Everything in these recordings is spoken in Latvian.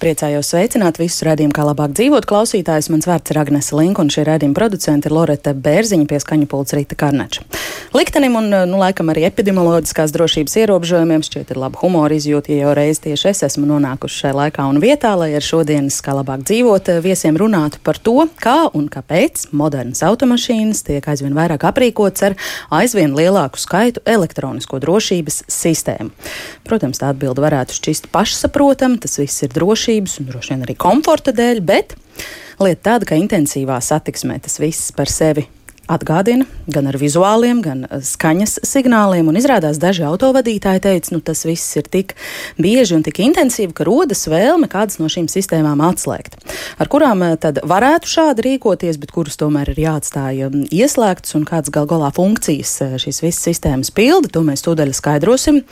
Priecājos sveicināt visus redzējumu, kā labāk dzīvot klausītājus. Mans vārds ir Agnese Linka, un šī redzējuma producente ir Loreta Bērziņa pie skaņu pults Rīta Karnača. Liktenim un, nu, laikam arī epidemioloģiskās drošības ierobežojumiem šķiet ir laba humora izjūta, ja jau reiz tieši es esmu nonākuši šajā laikā un vietā, lai ar šodienas kā labāk dzīvot viesiem runātu par to, kā un kāpēc modernas automašīnas tiek aizvien vairāk aprīkots ar aizvien lielāku skaitu elektronisko drošības sistēmu. Protams, tā atbilde varētu šķist pašsaprotama, tas viss ir ir drošības un droši vien arī komforta dēļ, bet lieta tāda, ka intensīvā satiksmē tas viss par sevi atgādina gan ar vizuāliem, gan skaņas signāliem. Un izrādās, daži autovadītāji teica, nu tas viss ir tik bieži un tik intensīvi, ka rodas vēlme kādas no šīm sistēmām atslēgt. Ar kurām eh, tad varētu šādi rīkoties, bet kuras tomēr ir jāatstāj um, ieslēgtas un kādas gal galā funkcijas eh, šīs visas sistēmas pilda, to mēs tūdaļ skaidrosim.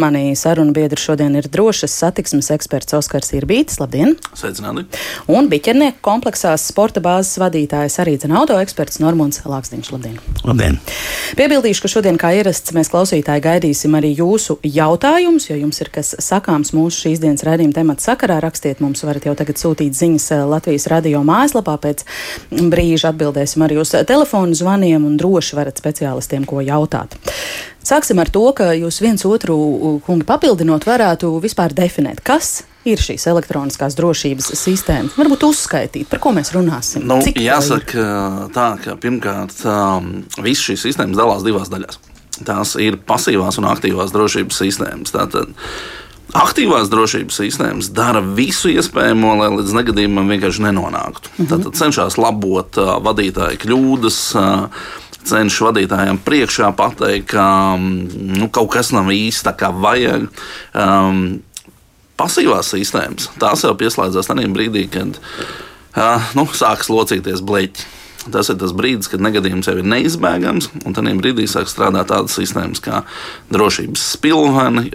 Mani sarunu biedri šodien ir drošas satiksmes eksperts Oskars Irbītis. Labdien! Sveicināti! Un biķernieku kompleksās sporta bāzes vadītājs arī dzen auto eksperts Normons Lāks. Zvaigzniņš. Labdien! Labdien! Piebildīšu, ka šodien, kā ierasts, mēs klausītāji gaidīsim arī jūsu jautājumus. Ja jums ir kas sakāms mūsu šīs dienas raidījuma temata sakarā, rakstiet mums, varat jau tagad sūtīt ziņas eh, Latvijas radio mājaslapā. Pēc brīža atbildēsim arī uz telefonu zvaniem un droši varat speciālistiem ko jautāt. Sāksim ar to, ka jūs viens otru kungi papildinot varētu vispār definēt, kas ir šīs elektroniskās drošības sistēmas? Varbūt uzskaitīt, par ko mēs runāsim. Nu, Cik jāsaka tā, ka pirmkārt visas šīs sistēmas dalās divās daļās. Tās ir pasīvās un aktīvās drošības sistēmas. Tātad, Aktīvās drošības sistēmas dara visu iespējamo, lai līdz negadījumam vienkārši nenonāktu. Mm -hmm. Tad cenšas labot uh, vadītāju kļūdas, uh, cenšas vadītājiem priekšā pateikt, ka nu, kaut kas nav īsti tā kā vajag. Um, pasīvās sistēmas, tās jau pieslēdzas tajā brīdī, kad uh, nu, sākas locīties bleķi. Tas ir tas brīdis, kad negadījums jau ir neizbēgams, un tajā brīdī sāk strādāt tādas sistēmas kā drošības spilveni,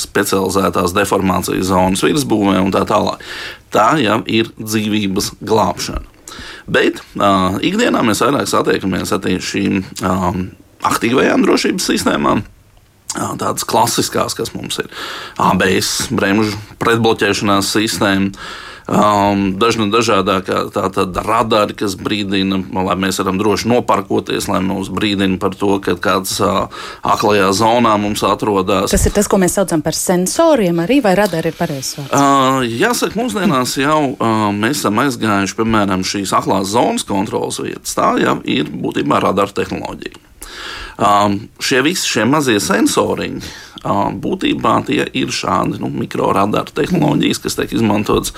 specializētās deformācijas zonas virsbūvē un tā tālāk. Tā jau ir dzīvības glābšana. Bet uh, ikdienā mēs vairāk satiekamies ar šīm um, aktīvajām drošības sistēmām tādas klasiskās, kas mums ir ABS, bremžu pretbloķēšanās sistēma. Um, dažna dažādākā tāda radari, kas brīdina, lai mēs varam droši noparkoties, lai mūs brīdina par to, ka kāds uh, aklajā zonā mums atrodas. Tas ir tas, ko mēs saucam par sensoriem, arī vai radari ir pareizs? Uh, jāsaka, mūsdienās jau uh, mēs esam aizgājuši, piemēram, šīs aklās zonas kontrolas vietas. Tā jau ir būtībā radara tehnoloģija. Um, šie visi šie mazie sensoriņi. Um, būtībā tie ir šādi nu, mikroradaru tehnoloģijas, kas tiek izmantotas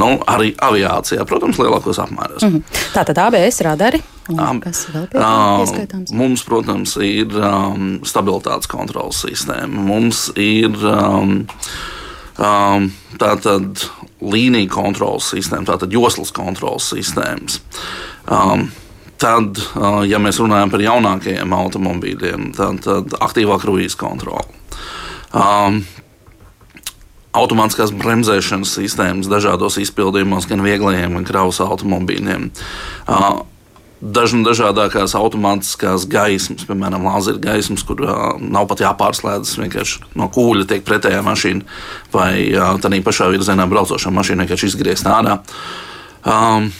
nu, arī aviācijā, protams, lielākos apmēros. Mm -hmm. Tā tad ABS radari. Um, mums, protams, ir um, stabilitātes kontrolas sistēma. Mums ir um, um, tātad līnija kontrolas sistēma, tātad joslas kontrolas sistēmas. Um, Tad, ja mēs runājam par jaunākajiem automobīļiem, tad, tad aktīvā kruīza kontrole. Um, automātiskās bremzēšanas sistēmas dažādos izpildījumos, gan vieglajiem, gan kravas automobīļiem. Uh, Dažna dažādākās automātiskās gaismas, piemēram, lāzera gaismas, kur uh, nav pat jāpārslēdzas. Vienkārši no kūļa tiek pretējā mašīna vai uh, tā pašā virzienā braucošā mašīna vienkārši izgriezt ārā. Um,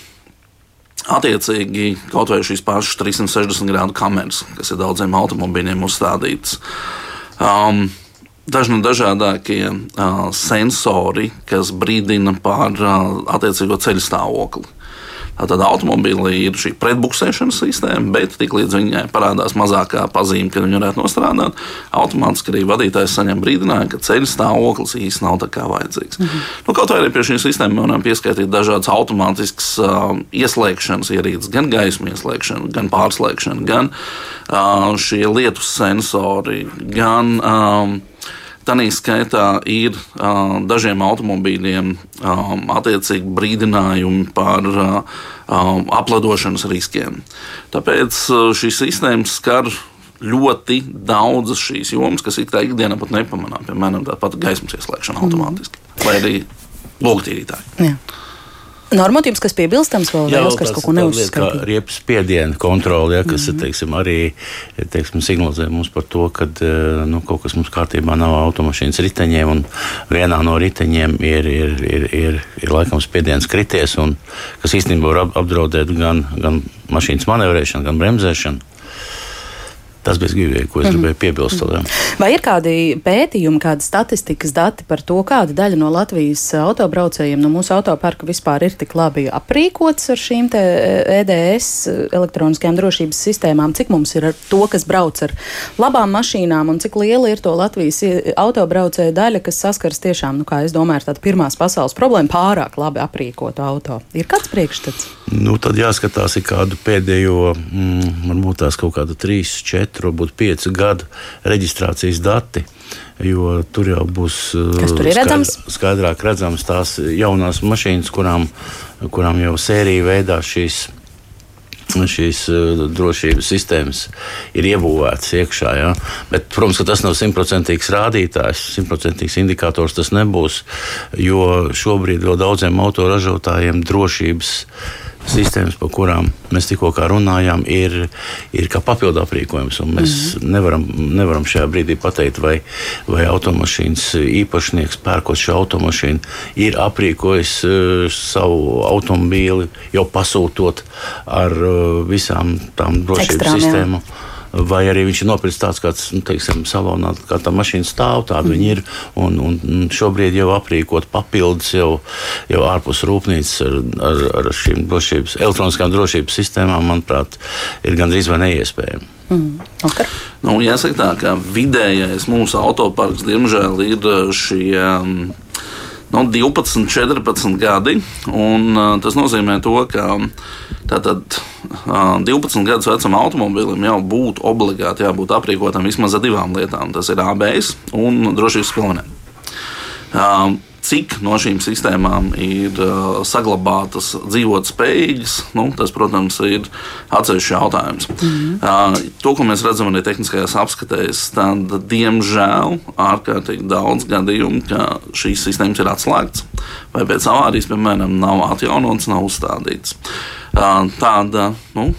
Attiecīgi, kaut vai šīs pašas 360 grādu kameras, kas ir daudziem automobīļiem uzstādītas. Um, Dažni dažādākie uh, sensori, kas brīdina par uh, attiecīgo ceļu stāvokli. Tad automobīlī ir šī pretbuksēšanas sistēma, bet tiklīdz viņai parādās mazākā pazīme, ka viņi varētu nostrādāt, automātiski arī vadītājs saņem brīdinājumu, ka ceļu stāvoklis īstenībā nav tā kā vajadzīgs. Mm -hmm. nu, kaut arī pie šīs sistēmas varam pieskaitīt dažādas automātiskas uh, ieslēgšanas ierīces, gan gaismu ieslēgšana, gan pārslēgšana, gan uh, šie lietus sensori, gan um, Tā skaitā ir uh, dažiem automobīļiem um, attiecīgi brīdinājumi par uh, um, apladošanas riskiem. Tāpēc uh, šīs sistēmas skar ļoti daudzas šīs jomas, kas ikdienā pat nepamanām. Piemēram, tāpat gaismas ieslēgšana mm. automātiski vai arī logtīrītāji. Normatīvs, kas piebilstams vēl, Oskars kaut ko neuzskatīt? Riepas spiediena kontroli, ja, kas mm -hmm. teiksim, arī teiksim, signalizē mums par to, ka eh, nu, kaut kas mums kārtībā nav automašīnas riteņiem, un vienā no riteņiem ir, ir, ir, ir, ir laikam spiediens krities, un, kas īstenībā var apdraudēt gan, gan mašīnas manevrēšanu, gan bremzēšanu. Tas bija gribēju, ko es mm -hmm. gribēju piebilst. Mm -hmm. Vai ir kādi pētījumi, kādi statistikas dati par to, kāda daļa no Latvijas autobraucējiem no mūsu autoparka vispār ir tik labi aprīkots ar šīm EDS e elektroniskajām drošības sistēmām? Cik mums ir to, kas brauc ar labām mašīnām, un cik liela ir to Latvijas autobraucēju daļa, kas saskars tiešām, nu, kā es domāju, ar tādu pirmās pasaules problēmu pārāk labi aprīkotu auto? Ir kāds priekšstats? Nu, tad jāskatās, ir kādu pēdējo, mm, varbūt tās kaut kāda trīs, četri četru, varbūt piecu gadu reģistrācijas dati. Jo tur jau būs tur redzams? Skaidr, skaidrāk redzams tās jaunās mašīnas, kurām, kurām jau sērija veidā šīs šīs uh, drošības sistēmas ir iebūvētas iekšā. Ja? Bet, protams, ka tas nav simtprocentīgs rādītājs, simtprocentīgs indikators tas nebūs, jo šobrīd vēl daudziem autoražotājiem drošības sistēmas, par kurām mēs tikko runājām, ir, ir kā papildu aprīkojums. Mēs mm -hmm. nevaram, nevaram šajā brīdī pateikt, vai, vai automašīnas īpašnieks, pērkot šo automašīnu, ir aprīkojis uh, savu automobīli, jau pasūtot ar uh, visām tām drošības sistēmām. Vai arī viņš ir nopircis tāds, kāds, nu, teiksim, salonā, kā tā mašīna stāv, tāda mm. viņa ir. Un, un šobrīd jau aprīkot papildus jau, jau ārpus rūpnīcas ar, ar, ar šīm drošības, elektroniskām drošības sistēmām, manuprāt, ir gandrīz vai neiespējami. Mm. Okay. Nu, jāsaka tā, ka vidējais mūsu autoparks, diemžēl, ir šie. Um, nu, 12, 14 gadi. Un, tas nozīmē, to, ka tātad, uh, 12 gadus vecam automobilim jau būtu obligāti jābūt aprīkotam vismaz ar divām lietām. Tas ir ABS un drošības pilniem. Cik no šīm sistēmām ir uh, saglabātas dzīvot spējīgas, nu, tas, protams, ir atsevišķs jautājums. Mm -hmm. uh, to, ko mēs redzam arī tehniskajās apskatēs, tad, diemžēl, ārkārtīgi daudz gadījumu, ka šīs sistēmas ir atslēgtas vai pēc avārijas, piemēram, nav atjaunotas, nav uzstādītas. Uh, tāda, nu,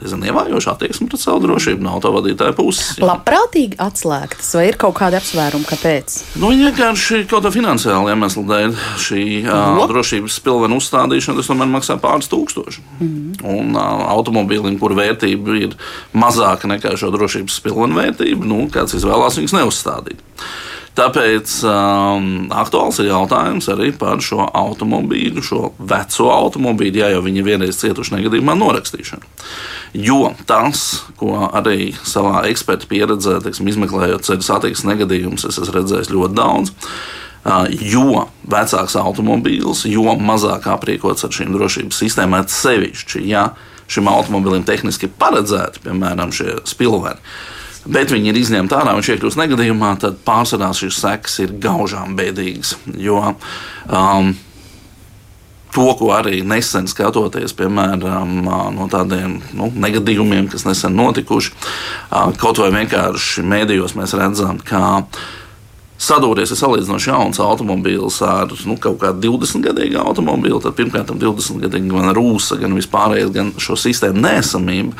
diezgan ievērojoša attieksme pret savu drošību no autovadītāja puses. Jā. Labprātīgi atslēgtas, vai ir kaut kāda apsvēruma, kāpēc? Nu, vienkārši kaut kāda finansiāla iemesla dēļ šī uh, drošības pilvena uzstādīšana, tas tomēr maksā pāris tūkstoši. Mm -hmm. Un uh, automobīlim, kur vērtība ir mazāka nekā šo drošības pilvena vērtība, nu, kāds izvēlās viņus neuzstādīt. Tāpēc um, aktuāls ir jautājums arī par šo automobīļu, šo veco automobīļu, ja jau viņi vienreiz cietuši negadījumā, norakstīšanu. Jo tas, ko arī savā eksperta pieredzē, teiksim, izmeklējot ceļu satiksmes negadījumus, es esmu redzējis ļoti daudz. Uh, jo vecāks automobīls, jo mazāk aprīkots ar šīm drošības sistēmām, sevišķi, ja šim automobilim tehniski paredzēti, piemēram, šie spilveni bet viņi ir izņemti ārā un iekļūst negadījumā, tad pārsvarā šīs sekas ir gaužām bēdīgas. Jo, um, To, ko arī nesen skatoties, piemēram, no tādiem nu, negadījumiem, kas nesen notikuši, kaut vai vienkārši mēdījos mēs redzam, ka uh, sadūries ar salīdzinoši jauns automobīls ar nu, kaut kādu 20 gadīgu automobīlu, tad pirmkārt tam 20 gadīgam gan rūsa, gan vispārējais, gan šo sistēmu nesamība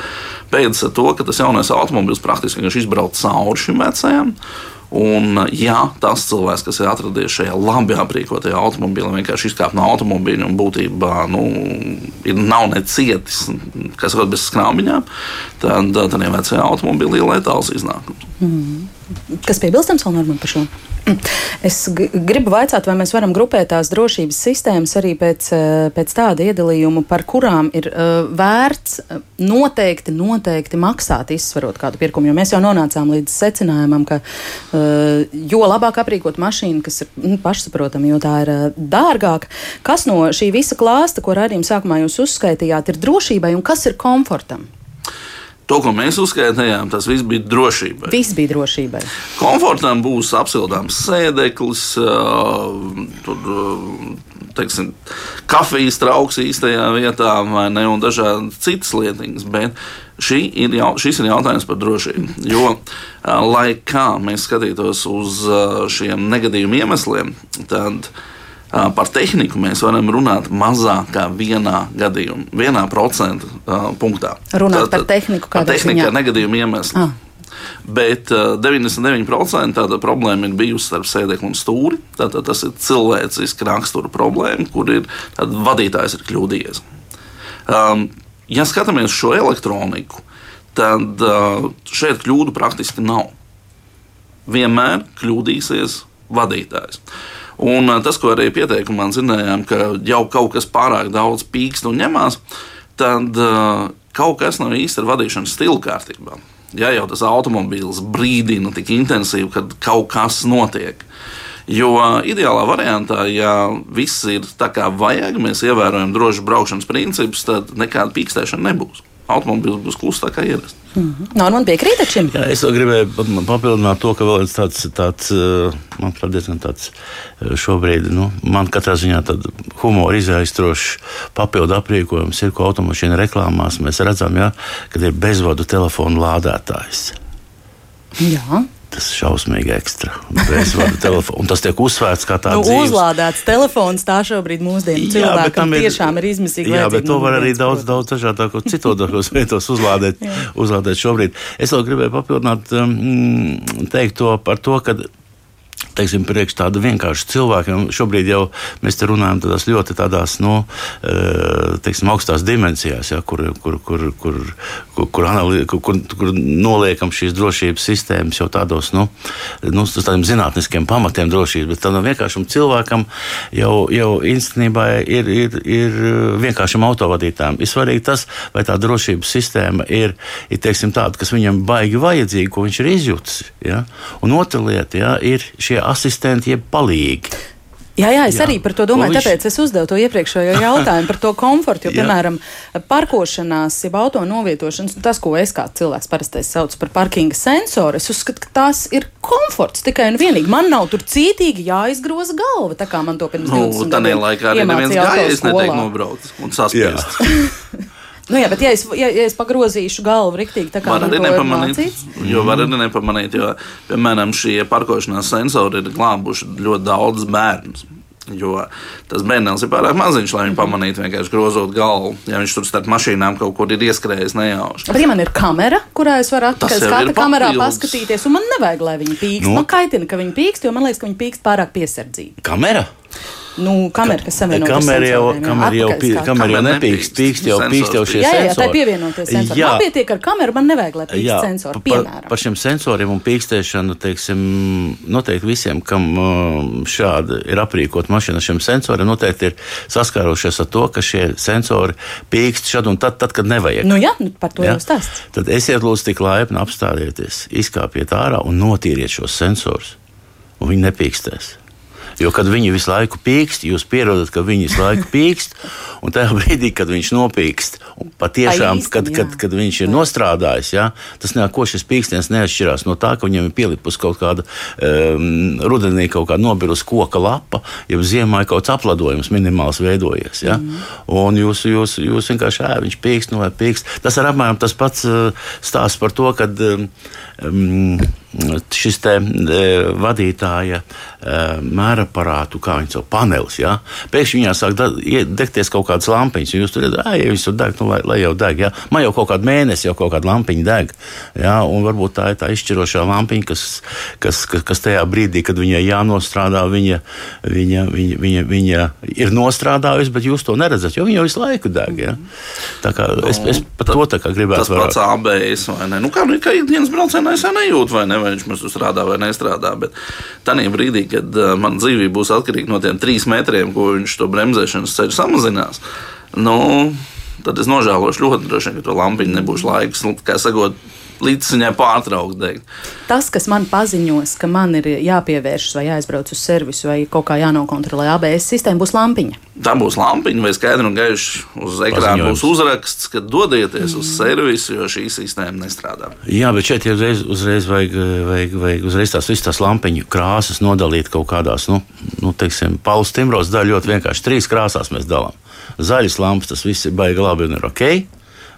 beidzas ar to, ka tas jaunais automobīls praktiski izbrauc cauri šim vecajam. Un, ja tas cilvēks, kas ir atradies šajā labi aprīkotajā automobilā, vienkārši izkāpa no automobīļa un būtībā nu, ir, nav necietis, kas ir bez skrāmiņām, tad tādā vecajā automobilī ir letāls iznākums. Mm. Kas piebilstams vēl Normam par šo? Es gribu vaicāt, vai mēs varam grupēt tās drošības sistēmas arī pēc, eh, pēc tāda iedalījuma, par kurām ir uh, vērts eh, noteikti, noteikti maksāt, izsverot kādu pirkumu. Jo mēs jau nonācām līdz secinājumam, ka uh, jo labāk aprīkot mašīnu, kas ir nu, pašsaprotami, jo tā ir uh, dārgāka, kas no šī visa klāsta, ko redzējām sākumā jūs uzskaitījāt, ir drošībai un kas ir komfortam? To, ko mēs uzskaitījām, tas viss bija drošībai. Viss bija drošībai. Komfortam būs apsildāms sēdeklis, tur, teiksim, kafijas trauks īstajā vietā, vai ne, un dažādas citas lietiņas. Bet šī ir jau, šis ir jautājums par drošību. Jo, lai kā mēs skatītos uz šiem negadījumu iemesliem, tad Par tehniku mēs varam runāt mazāk kā vienā gadījumā, vienā procentu punktā. Runāt Tātad, par tehniku, kāda ir tehnika ar negadījumu iemeslu. Ah. Bet uh, 99% tāda problēma ir bijusi starp sēdekli un stūri. Tātad tas ir cilvēciska rakstura problēma, kur ir vadītājs ir kļūdījies. Um, ja skatāmies šo elektroniku, tad uh, šeit kļūdu praktiski nav. Vienmēr kļūdīsies vadītājs. Un tas, ko arī pieteikumā zinājām, ka jau kaut kas pārāk daudz pīkst un ņemās, tad kaut kas nav īsti ar vadīšanas stilu kārtībā. Ja jau tas automobīls brīdina tik intensīvi, kad kaut kas notiek. Jo ideālā variantā, ja viss ir tā kā vajag, mēs ievērojam drošu braukšanas principus, tad nekāda pīkstēšana nebūs automobīls būs klusāk kā ierasts. Mm -hmm. Nav man piekrīt šim. Jā, es gribēju papildināt to, ka vēl ir tāds, tāds eh, man diezgan tāds eh, šobrīd, nu, man katrā ziņā tāda humora izraistrošs papildu aprīkojums ir, ko automašīna reklāmās mēs redzam, ja, kad ir bezvadu telefonu lādētājs. Jā tas šausmīgi ekstra. Un tas tiek uzsvērts kā tāds nu, uzlādēts telefons. Tā šobrīd mūsdienu cilvēkam ir, tiešām ir izmisīgi. Jā, bet to var arī daudz, daudz dažādākos citādākos veidos uzlādēt, uzlādēt šobrīd. Es vēl gribēju papildināt, um, teikt to par to, ka teiksim, priekš tāda vienkārša cilvēka. Šobrīd jau mēs te runājam tādās ļoti tādās, nu, eh, teiksim, augstās dimensijās, ja, kur, kur, kur, kur, kur, kur, anali, kur, kur, kur noliekam šīs drošības sistēmas jau tādos, nu, nu tādiem zinātniskiem pamatiem drošības, bet tādam vienkāršam cilvēkam jau, jau īstenībā ir, ir, ir vienkāršam autovadītājam. Ir svarīgi tas, vai tā drošības sistēma ir, ir teiksim, tāda, kas viņam baigi vajadzīga, ko viņš ir izjutis. Ja? Un otra lieta ja, ir šie asistenti, jeb palīgi. Jā, jā, es jā. arī par to domāju. Viņš... Tāpēc es uzdevu to iepriekšējo jautājumu par to komfortu. Jo, piemēram, parkošanās, jeb auto novietošanas, tas, ko es kā cilvēks parasti saucu par parkinga sensoru, es uzskatu, ka tas ir komforts tikai un vienīgi. Man nav tur cītīgi jāizgroza galva, tā kā man to pirms nu, 20 gadiem. Tā laikā arī neviens gājējis neteiktu nobraukt un saspiest. Nu jā, bet ja es, ja, ja es pagrozīšu galvu riktīgi, tā kā var arī nepamanīt, jo var arī nepamanīt, jo, piemēram, šie parkošanās sensori ir glābuši ļoti daudz bērnus. Jo tas bērns ir pārāk maziņš, lai viņu pamanītu, vienkārši grozot galvu. Ja viņš tur starp mašīnām kaut kur ir ieskrējis nejauši. Bet, ja man ir kamera, kurā es varu atpakaļ skatu kamerā paskatīties, un man nevajag, lai viņi pīkst, nu. man kaitina, ka viņi pīkst, jo man liekas, ka viņi pīkst pārāk piesardzīgi. Kamera? Nu, kamera, kas savienotas kamera jau, kamera jau, pī, kamera jau nepīkst, pīkst jau, pīkst jau šie jā, jā, sensori. Jā, tā pievienoties sensori. Jā. Man pietiek ar kameru, man nevajag, lai pīkst jā, sensori, piemēram. Par, par šiem sensoriem un pīkstēšanu, teiksim, noteikti visiem, kam um, šādi ir aprīkot mašīna šiem sensoriem, noteikti ir saskārušies ar to, ka šie sensori pīkst šad un tad, tad kad nevajag. Nu jā, nu, par to jā? jau stāsts. Tad esiet lūdzu tik laipni apstādieties, izkāpiet ārā un notīriet šos sensorus. Un viņi nepīkstēs. Jo, kad viņi visu laiku pīkst, jūs pierodat, ka viņi visu laiku pīkst, un tajā brīdī, kad viņš nopīkst, patiešām, īsti, kad, kad, kad viņš ir nostrādājis, ja, tas neko šis pīkstiens neatšķirās no tā, ka viņam ir pielipus kaut kāda um, rudenī kaut kāda nobirus koka lapa, ja ziemā ir kaut kāds apladojums minimāls veidojies. Ja, mm. Un jūs, jūs, jūs vienkārši ē, viņš pīkst, nu vai pīkst. Tas ir apmēram tas pats uh, stāsts par to, kad um, šis te uh, vadītāja uh, mēra aparātu, kā viņi sauc, panelis. Ja? Pēkšņi viņā sāk degties kaut kādas lampiņas, un jūs tur redzat, ja viņas tur deg, nu, lai, lai jau deg. Ja? Man jau kaut kādu mēnesi jau kaut kāda lampiņa deg. Ja? Un varbūt tā ir tā izšķirošā lampiņa, kas, kas, kas, kas tajā brīdī, kad viņai jānostrādā, viņa, viņa, viņa, viņa, viņa ir nostrādājusi, bet jūs to neredzat, jo viņa jau visu laiku deg. Ja? Tā kā es, es pat to tā kā gribētu. Tas pats ABS vai ne? Nu, kā nu, kā ikdienas braucienā es nejūtu, vai ne, vai viņš mums strādā vai nestrādā, bet tajā brīdī, kad uh, man dzīvība būs atkarīga no tiem trīs metriem, ko viņš to bremzēšanas ceļu samazinās. Nu, tad es nožēlošu ļoti droši, ka to lampiņu nebūs laiks, nu, kā sakot, līdz viņai pārtraukt. Tas, kas man paziņos, ka man ir jāpievēršas vai jāizbrauc uz servisu vai kaut kā jānokontrolē ABS sistēma, būs lampiņa. Tā būs lampiņa, vai skaidri un gaiši uz ekrāna būs uzraksts, ka dodieties mm. uz servisu, jo šī sistēma nestrādā. Jā, bet šeit uzreiz, uzreiz vajag, vajag, vajag uzreiz tās visas tās lampiņu krāsas nodalīt kaut kādās, nu, nu teiksim, Pauls Timros daļa ļoti vienkārši trīs krāsās mēs dalām. Zaļas lampas, tas viss ir baigi labi un ir ok.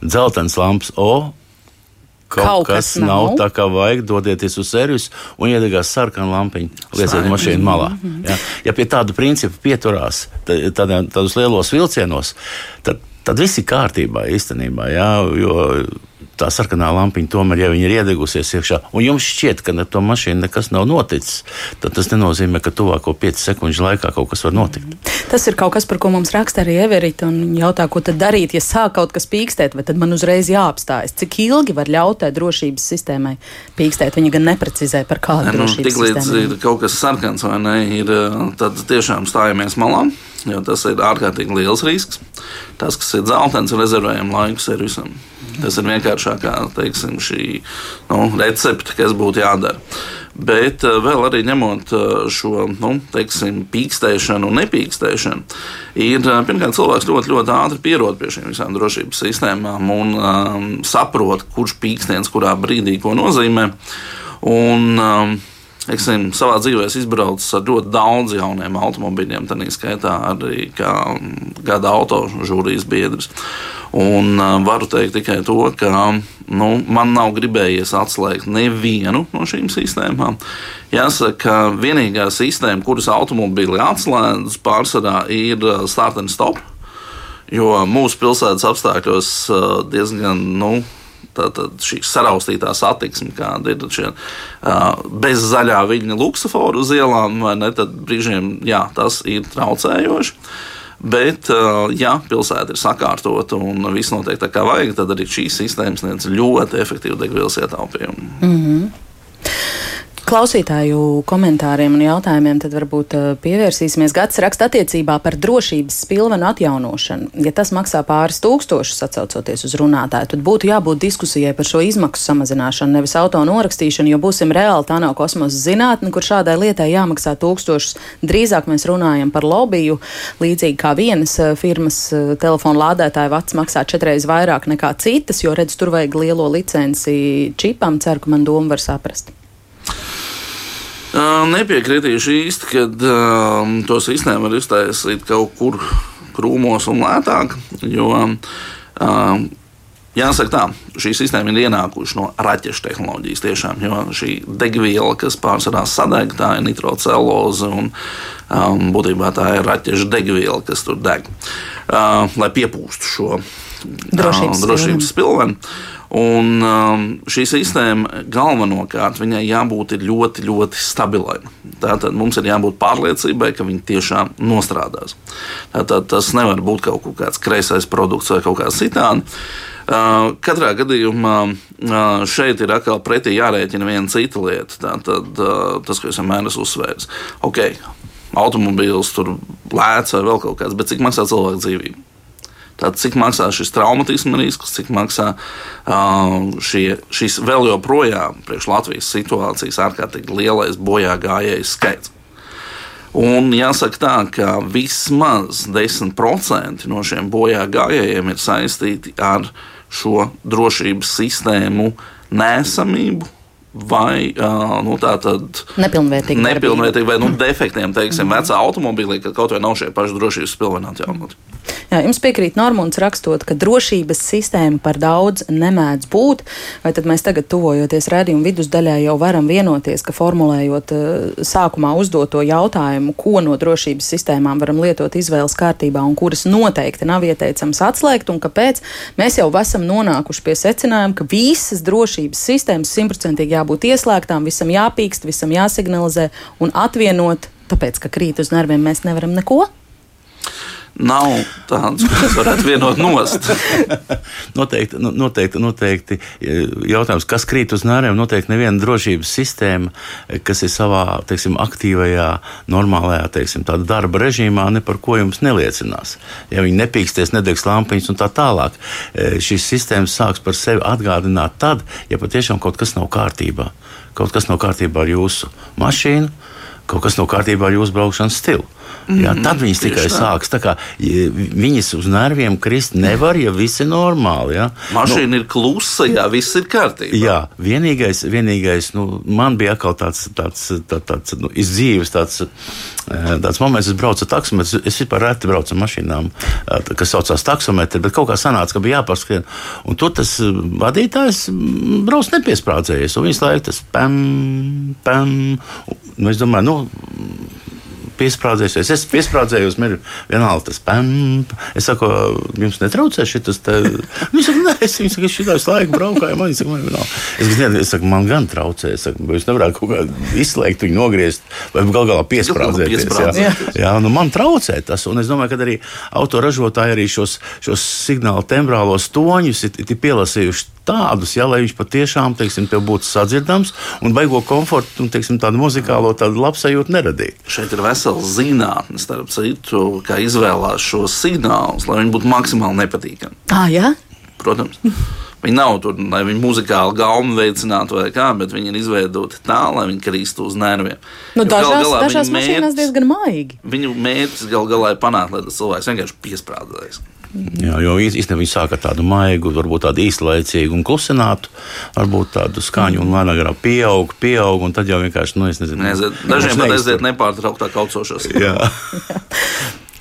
Dzeltens lampas, O, kaut, kaut kas, kas nav. nav tā, kā vajag, dodieties uz servisu un iedegās sarkanu lampiņu, lieciet mašīnu malā. Ja? ja pie tāda principa pieturās tādos lielos vilcienos, tad, tad viss ir kārtībā īstenībā. Ja? Jo, tā sarkanā lampiņa tomēr, ja viņa ir iedegusies iekšā, un jums šķiet, ka ar to mašīnu nekas nav noticis, tad tas nenozīmē, ka tuvāko 5 sekundžu laikā kaut kas var notikt. Tas ir kaut kas, par ko mums raksta arī Everita, un jautā, ko tad darīt, ja sāk kaut kas pīkstēt, vai tad man uzreiz jāapstājas. Cik ilgi var ļaut tai drošības sistēmai pīkstēt? Viņa gan neprecizē par kādu ne, nu, drošības tik līdz ir kaut kas sarkans vai ne, ir, tad tiešām stājamies malā jo tas ir ārkārtīgi liels risks. Tas, kas ir dzeltens, rezervējam laiku servisam. Tas ir vienkāršākā teiksim, šī nu, recepte, kas būtu jādara. Bet uh, vēl arī ņemot uh, šo nu, teiksim, pīkstēšanu un nepīkstēšanu, ir uh, pirmkārt cilvēks ļoti, ļoti ātri pierod pie šīm visām drošības sistēmām un um, saprot, kurš pīkstiens kurā brīdī ko nozīmē. Un, um, Eksim, savā dzīvē es izbraucu ar ļoti daudziem jauniem automobiļiem, tā skaitā arī kā gada autožūrijas biedrs. Un varu teikt tikai to, ka nu, man nav gribējies atslēgt nevienu no šīm sistēmām. Jāsaka, ka vienīgā sistēma, kuras automobīli atslēdz, pārsvarā ir start and stop. Jo mūsu pilsētas apstākļos diezgan nu, Tātad šī saraustītā satiksme, kāda ir šie, bez zaļā viļņa luksusforu uz ielām, ne, tad brīžiem jā, tas ir traucējoši. Bet, ja pilsēta ir sakārtota un viss notiek tā, kā vajag, tad arī šīs sistēmas sniedz ļoti efektīvu degvielas ietaupījumu. Mm -hmm klausītāju komentāriem un jautājumiem, tad varbūt eh, pievērsīsimies. Gads raksta attiecībā par drošības spilvenu atjaunošanu. Ja tas maksā pāris tūkstošus, atcaucoties uz runātāju, tad būtu jābūt diskusijai par šo izmaksu samazināšanu, nevis auto norakstīšanu, jo būsim reāli tā nav kosmosa zinātne, kur šādai lietai jāmaksā tūkstošus. Drīzāk mēs runājam par lobiju, līdzīgi kā vienas eh, firmas eh, telefona lādētāja vats maksā četreiz vairāk nekā citas, jo redz, tur vajag lielo licenci čipam. Ceru, ka man doma var saprast. Nepiekritīšu īsti, ka um, to sistēmu var iztaisīt kaut kur krūmos un lētāk. Jo, um, Jāsaka, tā, šī sistēma ir ienākusi no raķešu tehnoloģijas. Tiešām, jo šī degviela, kas pārsvarā sadeg, tā ir nitroceloze un um, būtībā tā ir raķešu degviela, kas tur deg, uh, lai piepūstu šo drošības, uh, drošības spilvenu. Un um, šī sistēma galvenokārt viņai jābūt ļoti, ļoti stabilai. Tātad mums ir jābūt pārliecībai, ka viņi tiešām nostrādās. Tātad tas nevar būt kaut kāds kreisais produkts vai kaut kāds citādi. Uh, katrā gadījumā uh, šeit ir atkal pretī jārēķina viena cita lieta. Tātad uh, tas, ko es vienmēr esmu uzsvērs. Okay, automobīls tur lēca vai vēl kaut kāds, bet cik maksā cilvēku dzīvību? Tātad, cik maksā šis traumatisma risks, cik maksā šie, šis vēl joprojām priekš Latvijas situācijas ārkārtīgi lielais bojā gājēju skaits. Un jāsaka tā, ka vismaz 10% no šiem bojā gājējiem ir saistīti ar šo drošības sistēmu nesamību vai nu, nepilnvērtīgi, nepilnvērtīgi vai nu, defektiem, teiksim, mm. vecā automobīlī, ka kaut vai nav šie paši drošības pilveni atjaunoti. Jā, jums piekrīt Normons rakstot, ka drošības sistēma par daudz nemēdz būt, vai tad mēs tagad tuvojoties redzējumu vidusdaļā jau varam vienoties, ka formulējot sākumā uzdoto jautājumu, ko no drošības sistēmām varam lietot izvēles kārtībā un kuras noteikti nav ieteicams atslēgt un kāpēc mēs jau esam nonākuši pie secinājuma, ka visas drošības sistēmas simtprocentīgi jābūt ieslēgtām, visam jāpīkst, visam jāsignalizē un atvienot, tāpēc, ka krīt uz nerviem, mēs nevaram neko nav tāds, kas varētu vienot nost. noteikti, nu, noteikti, noteikti jautājums, kas krīt uz nāriem, noteikti neviena drošības sistēma, kas ir savā teiksim, aktīvajā, normālajā teiksim, darba režīmā, ne par ko jums neliecinās. Ja viņi nepīksties, nedegs lampiņas un tā tālāk, e, šīs sistēmas sāks par sevi atgādināt tad, ja patiešām kaut kas nav kārtībā. Kaut kas nav kārtībā ar jūsu mašīnu kaut kas nav kārtībā ar jūsu braukšanas stilu. Jā, tad viņas tikai Tieši sāks. Kā, ja viņas uz nerviem krist nevar, ja viss ir normāli. Jā. Mašīna nu, ir klusa, jā, viss ir kārtībā. Jā, vienīgais, vienīgais nu, man bija atkal tāds, tāds, tāds, tāds nu, izdzīves tāds, eh, tāds moments, es braucu ar taksometru. Es vispār reti braucu ar mašīnām, eh, kas saucās taksometri, bet kaut kā sanāca, ka bija jāpaskrien. Un tur tas eh, vadītājs mm, brauc nepiesprādzējies, un visu laiku tas pam, pam. Nu, es domāju, nu, piesprādzējusies. Es piesprādzējos, man ir vienalga tas pam. Es saku, jums netraucē šis te. Viņš saka, nē, es viņu saku, es šitā laiku braukāju, man saka, man vienalga. Es saku, nē, es saku, man gan traucē. Es saku, jūs nevarētu kaut kā izslēgt viņu, nogriezt vai gal galā piesprādzēties. Jā, piesprādzēties. jā nu man traucē tas. Un es domāju, ka arī autoražotāji arī šos, šos signālu tembrālos toņus ir, ir pielasījuši tādus, ja, lai viņš patiešām teiksim, tev būtu sadzirdams un baigo komfortu un teiksim, tādu muzikālo tādu labsajūtu neradītu. Šeit ir vesela zinātne, starp citu, kā izvēlēties šos signālus, lai viņi būtu maksimāli nepatīkami. Ah, jā? Protams. Viņi nav tur, lai viņi muzikāli gaumi veicinātu vai kā, bet viņi ir izveidoti tā, lai viņi kristu uz nerviem. Nu, Jo gal dažās, galā dažās viņu mašīnās mērķis- diezgan maigi. Viņu mērķis gal galā ir panākt, lai tas cilvēks vienkārši piesprādzēs. Jā, jo īs- īstenībā viņi sāk ar tādu maigu, varbūt tādu īslaicīgu un klusinātu, varbūt tādu skaņu un lēnāk garā pieaug, pieaug, un tad jau vienkārši, nu, es nezinu. Neaiziet, dažiem pat aiziet nepārtrauktā kaucošos. Jā.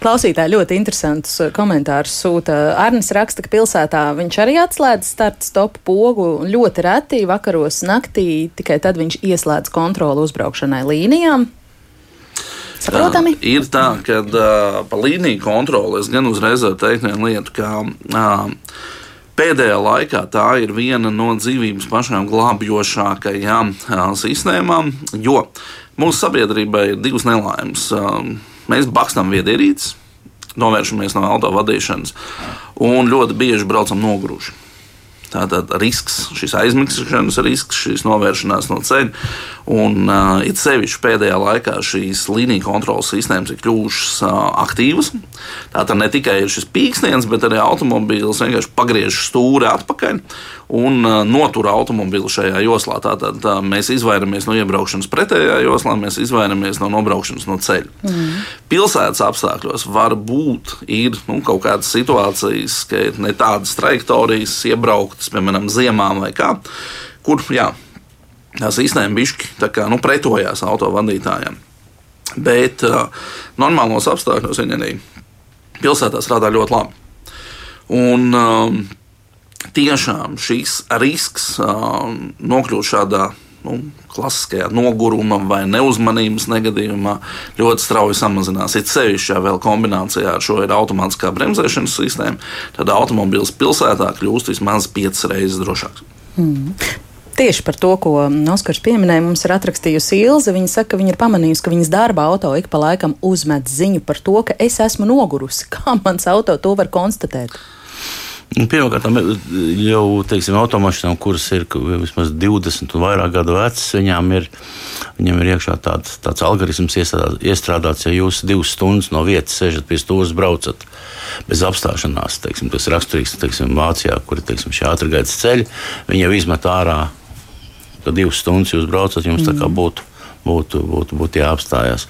Klausītāji ļoti interesantus uh, komentārus sūta. Arnis raksta, ka pilsētā viņš arī atslēdz starta stopu pogu un ļoti reti vakaros naktī, tikai tad viņš ieslēdz kontroli uzbraukšanai līnijām. Saprotami? Uh, ir tā, ka uh, pa līniju kontroli es gan uzreiz varu teikt vienu lietu, ka uh, pēdējā laikā tā ir viena no dzīvības pašām glābjošākajām sistēmām, jo mūsu sabiedrībai ir divas nelaimes. Mēs bakstam viedierīces, novēršamies no auto vadīšanas un ļoti bieži braucam noguruši. Tātad risks, šis aizmigšanas risks, šīs novēršanās no ceļa. Un uh, it sevišķi pēdējā laikā šīs līniju kontrolas sistēmas ir kļuvušas uh, aktīvas. Tātad ne tikai ir šis pīkstiens, bet arī automobīls vienkārši pagriež stūri atpakaļ un uh, notur automobīlu šajā joslā. Tātad uh, mēs izvairamies no iebraukšanas pretējā joslā, mēs izvairamies no nobraukšanas no ceļa. Mm. Pilsētas apstākļos var būt ir, nu, kaut kādas situācijas, ka ne tādas trajektorijas iebrauktas, piemēram, ziemā vai kā, kur jā, tā sistēma bišķi kā, nu, pretojās autovadītājiem. Bet uh, normālos apstākļos viņi arī pilsētā strādā ļoti labi. Un, um, tiešām šis risks um, nokļūt šādā nu, klasiskajā noguruma vai neuzmanības negadījumā ļoti strauji samazinās. Ir sevišķi, ja vēl kombinācijā ar šo ir automātiskā bremzēšanas sistēma, tad automobīls pilsētā kļūst vismaz piecas reizes drošāks. Tieši par to, ko Oskars pieminēja, mums ir atrakstījusi Ilze. Viņa saka, ka viņa ir pamanījusi, ka viņas darbā auto ik pa laikam uzmet ziņu par to, ka es esmu nogurusi. Kā mans auto to var konstatēt? Pirmkārt, jau teiksim, automašīnām, kuras ir vismaz 20 un vairāk gadu vecas, viņām ir, viņam ir iekšā tāds, tāds algoritms iestrādāts, ja jūs divas stundas no vietas sēžat pie stūres, braucat bez apstāšanās. Teiksim, tas ir raksturīgs teiksim, Vācijā, kur ir šie ātrgaitas ceļi. Viņi jau izmet ārā, ka divas stundas jūs braucat, jums mm. tā kā būtu būtu, būtu, būtu jāapstājas.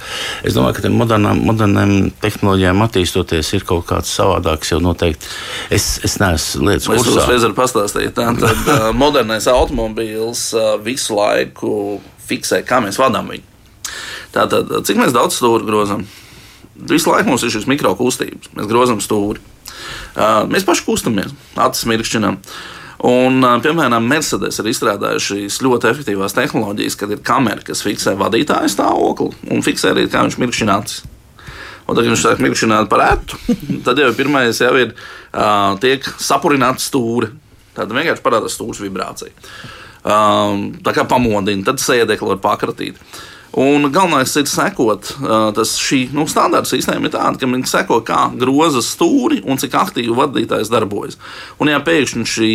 Es domāju, ka modernām, modernām tehnoloģijām attīstoties, ir kaut kāds savādāks. Es, es neesmu lietas Es kursā. uzreiz varu pastāstīt, tā tad uh, modernais automobīls uh, visu laiku fiksē, kā mēs vadām viņu. Tātad, cik mēs daudz stūri grozam? Visu laiku mums ir šis mikrokustības. Mēs grozam stūri. Uh, mēs paši kustamies, acis mirkšķinām. Un, uh, piemēram, Mercedes ir izstrādājušas ļoti efektīvās tehnoloģijas, kad ir kamera, kas fiksē vadītāja stāvokli un fiksē arī, kā viņš mirkšķina acis. Un tad, kad viņš sāk mirkšķināt par ētu, tad jau pirmais jau ir uh, tiek sapurināts stūri. Tad vienkārši parādās stūres vibrācija. Um, tā kā pamodina, tad sēdekli var pakratīt. Un galvenais ir sekot, tas šī nu, standarta sistēma ir tāda, ka viņi seko, kā groza stūri un cik aktīvi vadītājs darbojas. Un, ja pēkšņi šī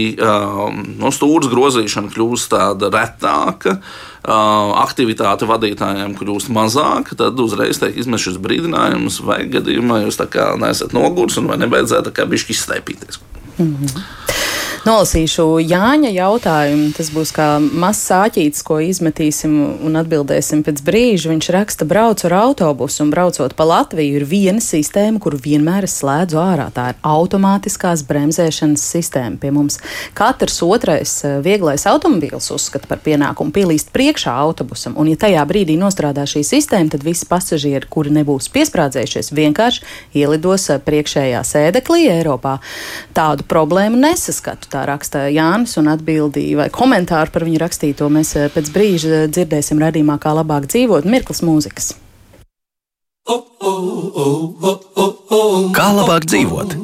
no stūres grozīšana kļūst tāda retāka, aktivitāte vadītājiem kļūst mazāka, tad uzreiz tiek izmests šis brīdinājums, vai gadījumā jūs neesat noguris un vai nebeidzāt tā kā bišķi izstēpīties. Nolasīšu Jāņa jautājumu. Tas būs kā mazs sāķītis, ko izmetīsim un atbildēsim pēc brīža. Viņš raksta, braucu ar autobusu un braucot pa Latviju ir viena sistēma, kuru vienmēr es slēdzu ārā. Tā ir automātiskās bremzēšanas sistēma pie mums. Katrs otrais eh, vieglais automobīls uzskata par pienākumu pielīst priekšā autobusam, un ja tajā brīdī nostrādā šī sistēma, tad visi pasažieri, kuri nebūs piesprādzējušies, vienkārši ielidos eh, priekšējā sēdeklī Eiropā. Tādu problēmu nesaskatu tā raksta Jānis, un atbildīja vai komentāru par viņu rakstīto mēs eh, pēc brīža dzirdēsim radījumā, kā labāk dzīvot, mirklis mūzikas. Kā labāk dzīvot?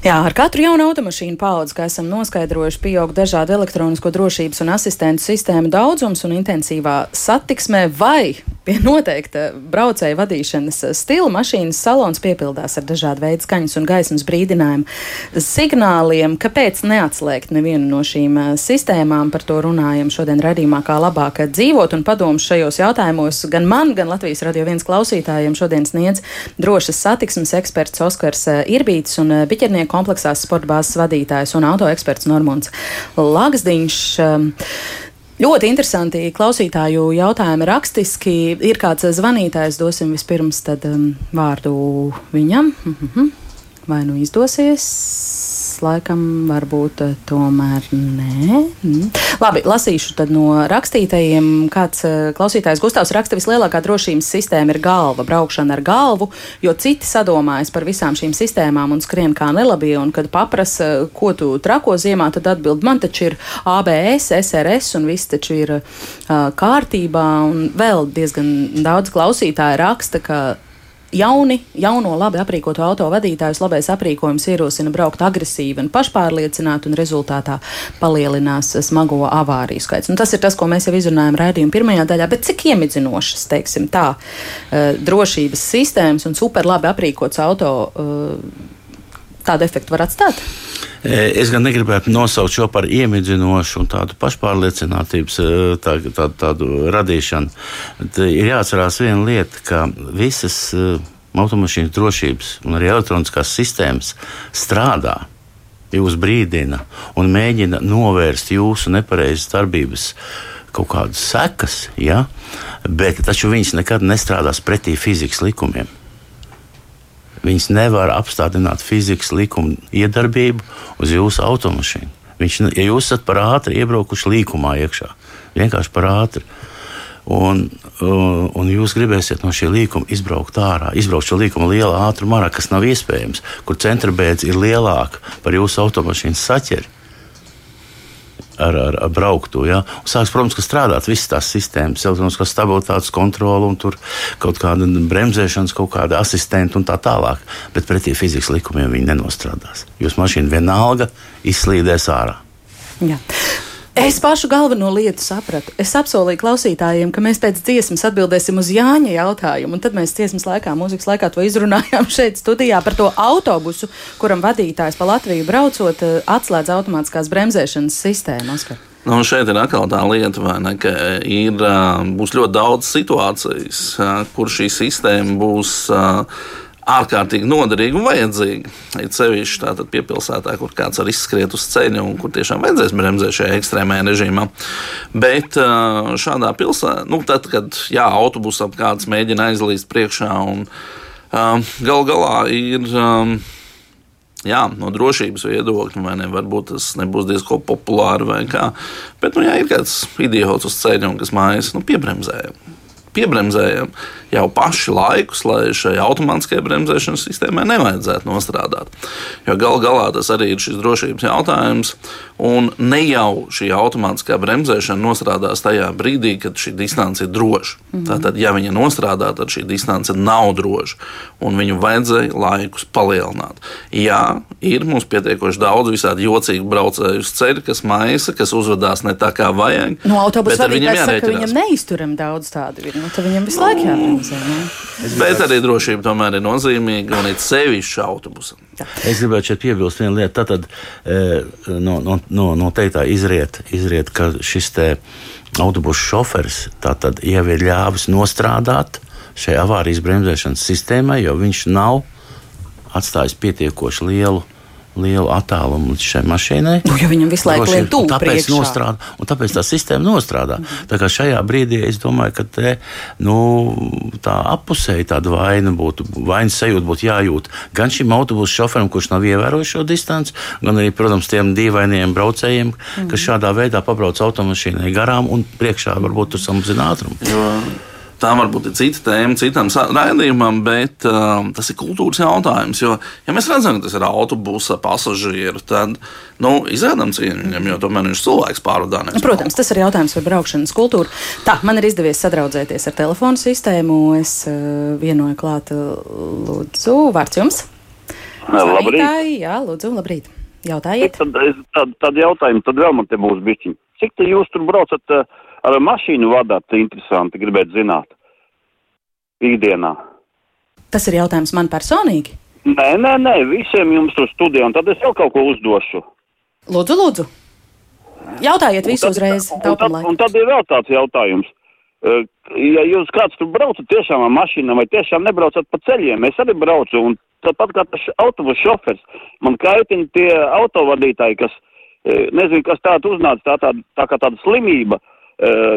Jā, ar katru jaunu automašīnu paudzi, kā esam noskaidrojuši, pieaug dažādu elektronisko drošības un asistentu sistēmu daudzums un intensīvā satiksmē vai pie noteikta braucēja vadīšanas stila mašīnas salons piepildās ar dažādu veidu skaņas un gaismas brīdinājumu signāliem. Kāpēc neatslēgt nevienu no šīm sistēmām? Par to runājam šodien radījumā, kā labāk dzīvot un padomus šajos jautājumos gan man, gan Latvijas radio viens klausītājiem šodien sniedz drošas satiksmes eksperts Oskars Irbītis un eh, biķernieku kompleksās sporta bāzes vadītājs un autoeksperts Normons Lagsdiņš. Um, ļoti interesanti klausītāju jautājumi rakstiski. Ir kāds zvanītājs, dosim vispirms tad, um, vārdu viņam. Mhm. Vai nu izdosies? Laikam varbūt eh, tomēr nē. Mm. Labi, lasīšu tad no rakstītajiem. Kāds eh, klausītājs Gustavs raksta, vislielākā drošības sistēma ir galva, braukšana ar galvu, jo citi sadomājas par visām šīm sistēmām un skrien kā nelabie, un kad paprasa, ko tu trako ziemā, tad atbild, man taču ir ABS, SRS un viss taču ir uh, kārtībā, un vēl diezgan daudz klausītāju raksta, ka Jauni, jauno, labi aprīkoto auto vadītājus labais aprīkojums ierosina braukt agresīvi un pašpārliecināti, un rezultātā palielinās smago avāriju skaits. Un tas ir tas, ko mēs jau izrunājam raidījuma pirmajā daļā, bet cik iemidzinošas, teiksim tā, eh, drošības sistēmas un super labi aprīkots auto eh, tādu efektu var atstāt? Es gan negribētu nosaukt šo par iemidzinošu un tādu pašpārliecinātības tā, tā, tādu radīšanu. Tad ir jāatcerās viena lieta, ka visas automašīnas drošības un arī elektroniskās sistēmas strādā. Jūs brīdina un mēģina novērst jūsu nepareizas darbības kaut kādas sekas, ja? bet taču viņas nekad nestrādās pretī fizikas likumiem. Viņas nevar apstādināt fizikas likuma iedarbību uz jūsu automašīnu. Viņš, ja jūs esat par ātri iebraukuši līkumā iekšā, vienkārši par ātri. Un, un jūs gribēsiet no šī līnuma izbraukt ārā, izbraukt šo līniju lielā ātrumā, kas nav iespējams, kur centra bēdz ir lielāka par jūsu automašīnas saķeri ar, ar, ar brauktu. Ja? Sāks, protams, ka strādāt visas tās sistēmas, elektroniskā stabilitātes kontrole un tur kaut kāda bremzēšanas, kaut kāda asistenta un tā tālāk. Bet pretī fizikas likumiem viņi nenostrādās. Jūsu mašīna vienalga izslīdēs ārā. Jā. Es pašu galveno lietu sapratu. Es apsolīju klausītājiem, ka mēs pēc dziesmas atbildēsim uz Jāņa jautājumu, un tad mēs dziesmas laikā, mūzikas laikā to izrunājām šeit studijā par to autobusu, kuram vadītājs pa Latviju braucot eh, atslēdz automātiskās bremzēšanas sistēmu. Oskar. Nu, šeit ir atkal tā lieta, ne, ka ir, būs ļoti daudz situācijas, kur šī sistēma būs ārkārtīgi noderīga un vajadzīga. Ir sevišķi tātad piepilsētā, kur kāds var izskriet uz ceļa un kur tiešām vajadzēs bremzēt šajā ekstrēmajā režīmā. Bet šādā pilsētā, nu, tad, kad jā, autobusam kāds mēģina aizlīst priekšā un gal galā ir. Jā, no drošības viedokļa, vai ne? Varbūt tas nebūs diezgan populāri, vai kā. Bet, nu, jā, ir kāds idiots uz ceļa, kas mājas nu, piebremzēja piebremzējam jau paši laikus, lai šai automātiskajai bremzēšanas sistēmai nevajadzētu nostrādāt. Jo gal galā tas arī ir šis drošības jautājums. Un ne jau šī automātiskā bremzēšana nostrādās tajā brīdī, kad šī distance ir droša. Mm -hmm. Tātad, ja viņa nostrādā, tad šī distance nav droša. Un viņu vajadzēja laikus palielināt. Jā, ir mums pietiekoši daudz visādi jocīgu braucēju uz ceļa, kas maisa, kas uzvedās ne tā, kā vajag. No autobusa vadītājs saka, ka viņam neizturam daudz tādu. Ir. Nu, tad viņam visu laiku jābremzē. Bet arī drošība tomēr ir nozīmīga un ir sevišķi autobusam. Es gribētu šeit piebilst vienu lietu. Tad e, no, no, no, no teiktā izriet, izriet, ka šis autobusu šoferis jau ir ļāvis nostrādāt šai avārijas bremzēšanas sistēmai, jo viņš nav atstājis pietiekoši lielu lielu attālumu līdz šai mašīnai. Nu, ja viņam visu laiku lien tuvu tāpēc, nostrādā, un tāpēc tā sistēma nostrādā. Mm -hmm. Tā kā šajā brīdī es domāju, ka te, nu, tā apusēji tāda vaina būtu, vainas sajūta būtu jājūt gan šim autobusu šoferim, kurš nav ievērojis šo distanci, gan arī, protams, tiem dīvainiem braucējiem, mm -hmm. kas šādā veidā pabrauc automašīnai garām un priekšā varbūt tur samazina ātrumu. Jo tā varbūt ir cita tēma, citam raidījumam, bet um, tas ir kultūras jautājums. Jo, ja mēs redzam, ka tas ir autobusa pasažieris, tad nu, izrādām cieņu viņam, jo tomēr viņš ir cilvēks pārvadā. Nu, protams, tas ir jautājums par braukšanas kultūru. Tā, man ir izdevies sadraudzēties ar telefonu sistēmu. Es uh, vienoju klāt, lūdzu, vārds jums. Labrīt. Jā, lūdzu, labrīt. Jautājiet. Tad, tad, tad jautājums, tad vēl man te būs bišķiņ. Cik te jūs tur braucat uh, ar mašīnu vadāt? Interesanti, gribētu zināt. Ikdienā. Tas ir jautājums man personīgi. Nē, nē, nē, visiem jums tur studijā, un tad es jau kaut ko uzdošu. Lūdzu, lūdzu. Jautājiet visu Un tad- uzreiz. Un, tad, laiku. un tad ir vēl tāds jautājums. Uh, Ja jūs kāds tur braucat tiešām ar mašīnu vai tiešām nebraucat pa ceļiem, es arī braucu, un tāpat kā tas autobusu šofers, man kaitina tie autovadītāji, kas, nezinu, kas tāda uznāca, tā, tā, tā kā tāda slimība, eh,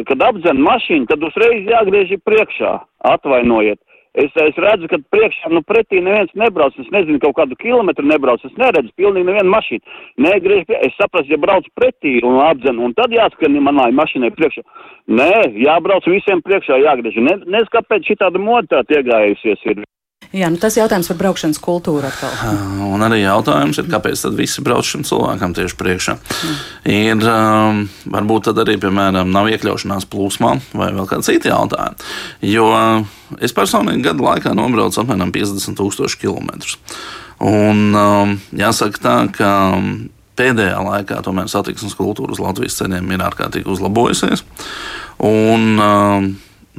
kad apdzen mašīnu, tad uzreiz jāgriež priekšā, atvainojiet. Es, es redzu, ka priekšā, nu, pretī neviens nebrauc, es nezinu, kaut kādu kilometru nebrauc, es neredzu pilnīgi nevienu mašīnu. Nē, griež pie, es saprastu, ja brauc pretī un apdzen, un tad jāskan manai mašīnai priekšā. Nē, jābrauc visiem priekšā, jāgriež. Ne, nezinu, kāpēc šī tāda moda tā iegājusies ir. Jā, nu tas jautājums par braukšanas kultūru atkal. Un arī jautājums ir, kāpēc tad visi brauc šim cilvēkam tieši priekšā. Ir um, varbūt tad arī, piemēram, nav iekļaušanās plūsmā vai vēl kāda cita jautājuma. Jo es personīgi gadu laikā nobraucu apmēram 50 tūkstoši kilometrus. Un um, jāsaka tā, ka um, pēdējā laikā tomēr satiksmes kultūra uz Latvijas ceļiem ir ārkārtīgi uzlabojusies. Un, um,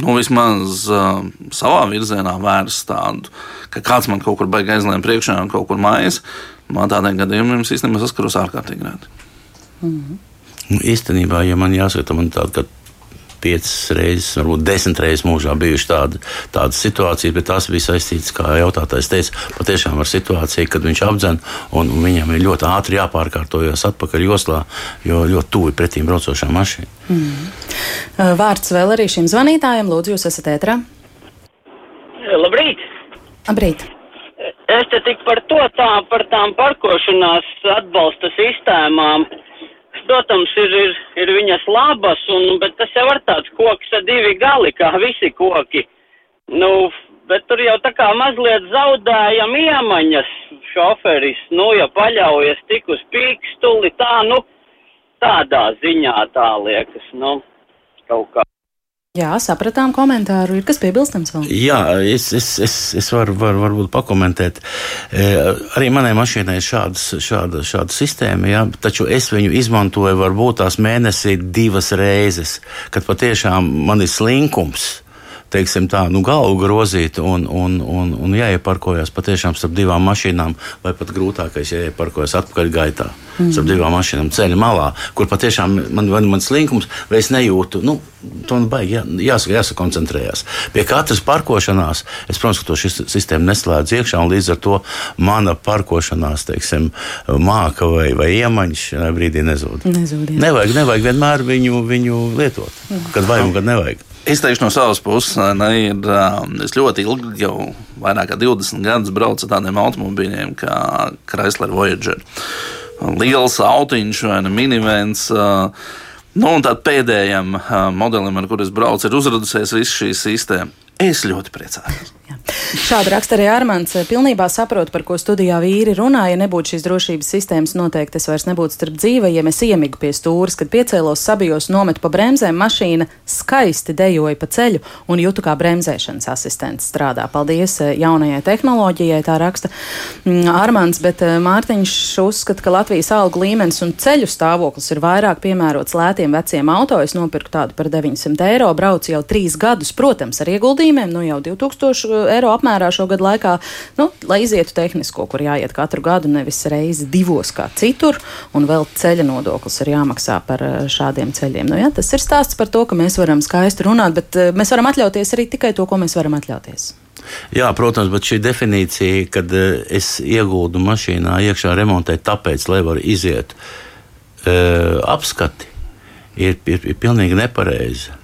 nu, vismaz uh, savā virzienā vērst tādu, ka kāds man kaut kur beigas aizlēma priekšā un kaut kur mājas. Man tādiem gadījumiem īstenībā saskaros ārkārtīgi reti. Nu, īstenībā, ja man jāsaka, man tāda, ka piecas reizes, varbūt desmit reizes mūžā bijušas tāda, tādas situācijas, bet tās bija saistītas, kā jautātājs teica, patiešām ar situāciju, kad viņš apdzen un, un viņam ir ļoti ātri jāpārkārtojas atpakaļ joslā, jo ļoti tuvu ir pretīm braucošā mašīna. Uh, Vārds vēl arī šim zvanītājam. Lūdzu, jūs esat ētrā. Labrīt! Labrīt. Es te tik par to tā, par tām parkošanās atbalsta sistēmām. Protams, ir, ir, ir viņas labas, un, bet tas jau ir tāds koks ar divi gali, kā visi koki. Nu, bet tur jau tā kā mazliet zaudējam iemaņas šoferis, nu, ja paļaujas tik uz pīkstuli, tā, nu, tādā ziņā tā liekas, nu, kaut kā. Jā, sapratām komentāru. Ir kas piebilstams vēl? Jā, es, es, es, es varu, varu varbūt pakomentēt. E, arī manai mašīnai ir šādas, šāda, šāda sistēma, jā, taču es viņu izmantoju varbūt tās mēnesī divas reizes, kad patiešām man ir slinkums. Teiksim tā, nu, galvu grozīt un, un, un, un jāieparkojas patiešām starp divām mašīnām, vai pat grūtākais, ja ieparkojas atpakaļgaitā mm. starp divām mašīnām ceļa malā, kur patiešām man ir mans slinkums, vai es nejūtu. Nu, To nu baigi jā, jāsaka, jāsakoncentrējas. Pie katras parkošanās, es, protams, ka to šis sistēma neslēdz iekšā, un līdz ar to mana parkošanās, teiksim, māka vai, vai iemaņas šajā brīdī nezūd. Nezūd, jā. nevajag, nevajag vienmēr viņu, viņu lietot, kad vajag un kad nevajag. Es teikšu no savas puses, ne, ir, es ļoti ilgi, jau vairāk kā 20 gadus braucu ar tādiem automobīļiem kā Chrysler Voyager. Liels autiņš vai ne minivens. Uh, Nu, un tad pēdējam modelim, ar kuru es braucu, ir uzradusies visa šī sistēma. Es ļoti priecājos. Jā. Šādi raksta arī Armāns. Pilnībā saprotu, par ko studijā vīri runā. Ja nebūtu šīs drošības sistēmas, noteikti es vairs nebūtu starp dzīvajiem. Es iemigu pie stūres, kad piecēlos, sabijos, nometu pa bremzēm, mašīna skaisti dejoja pa ceļu un jūtu kā bremzēšanas asistents strādā. Paldies eh, jaunajai tehnoloģijai, tā raksta mm, Armāns, bet eh, Mārtiņš uzskata, ka Latvijas algu līmenis un ceļu stāvoklis ir vairāk piemērots lētiem veciem auto. Es nopirku tādu par 900 eiro, braucu jau trīs gadus, protams, ar ieguldījumiem, nu jau 2000 eiro apmērā šo gadu laikā, nu, lai izietu tehnisko, kur jāiet katru gadu, nevis reizi divos kā citur, un vēl ceļa nodoklis ir jāmaksā par eh, šādiem ceļiem. Nu, jā, tas ir stāsts par to, ka mēs varam skaisti runāt, bet eh, mēs varam atļauties arī tikai to, ko mēs varam atļauties. Jā, protams, bet šī definīcija, kad uh, es iegūdu mašīnā iekšā remontēt, tāpēc, lai varu iziet uh, apskati, ir, ir, ir pilnīgi nepareiza.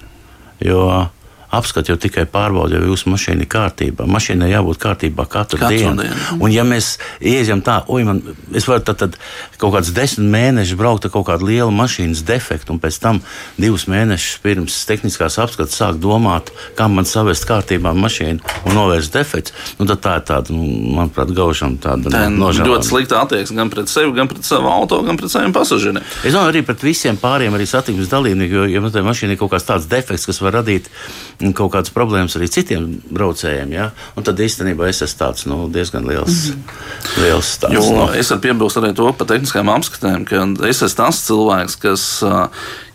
Jo apskati jau tikai pārbauda, vai jūsu mašīna ir kārtībā. Mašīnai jābūt kārtībā katru, Katru dienu. dienu. Un, ja mēs ieejam tā, oi, man, es varu tad, tad kaut kādus desmit mēnešus braukt ar kaut kādu lielu mašīnas defektu, un pēc tam divus mēnešus pirms tehniskās apskates sāk domāt, kā man savest kārtībā mašīnu un novērst defekts, nu, tad tā ir tāda, nu, manuprāt, gaužam tāda Tā ir nožēlojama. ļoti slikta attieksme gan pret sevi, gan pret savu auto, gan pret saviem pasažieriem. Es domāju, arī pret visiem pāriem, arī satiksmes dalībniekiem, jo, ja tai mašīnai ir kaut kāds tāds defekts, kas var radīt kaut kādas problēmas arī citiem braucējiem, ja? un tad īstenībā es esmu tāds nu, diezgan liels, liels tāds. Jo nu, es varu piebilst arī to par tehniskajām apskatēm, ka es esmu tas cilvēks, kas,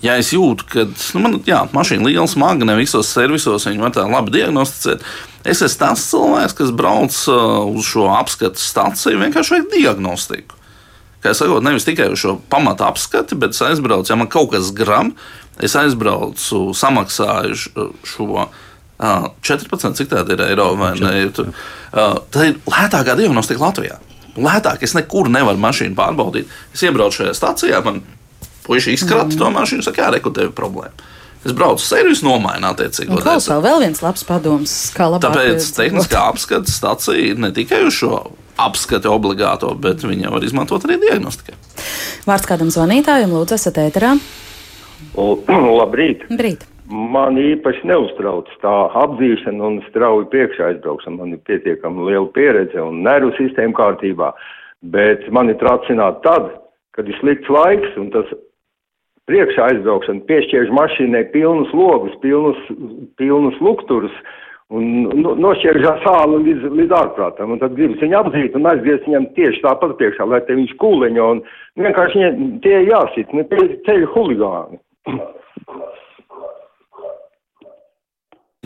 ja es jūtu, ka nu, man, jā, mašīna liela, smaga, ne visos servisos viņi var tā labi diagnosticēt. Es esmu tas cilvēks, kas brauc uz šo apskatu staciju, vienkārši veikt diagnostiku. Kā jau sakot, nevis tikai uz šo pamatu apskati, bet es aizbraucu, ja man kaut kas gram, es aizbraucu, samaksāju šo. ā, 14, cik tāda ir eiro vai ne? Tā ir lētākā diagnostika Latvijā. Lētāk es nekur nevaru mašīnu pārbaudīt. Es iebraucu šajā stācijā, man puiši izkrata to mašīnu, saka, jā, reku tev problēma. Es braucu servis, nomainu attiecīgo Un Klaus, detaļu. vēl viens labs padoms, kā labāk Tāpēc tehniskā apskata stācija ir ne tikai uz šo apskati obligāto, bet viņa var izmantot arī diagnostikai. Vārds kādam zvanītājam, lūdzu, esat ēterā. Labrīt! Brīt. Man īpaši neuztrauc tā apzīšana un strauji priekšā aizbraukšana. Man ir pietiekami liela pieredze un nervu sistēma kārtībā, bet man ir tracināt tad, kad ir slikts laiks un tas priekšā aizbraukšana piešķiež mašīnai pilnus logus, pilnus, pilnus lukturus un no- nošķiežā sāli līdz, līdz ārprātam. Un tad gribas viņu apzīt un aizgriezt viņam tieši tāpat priekšā, lai te viņš kūleņo un vienkārši viņiem tie jāsit, ne tie ceļu huligāni.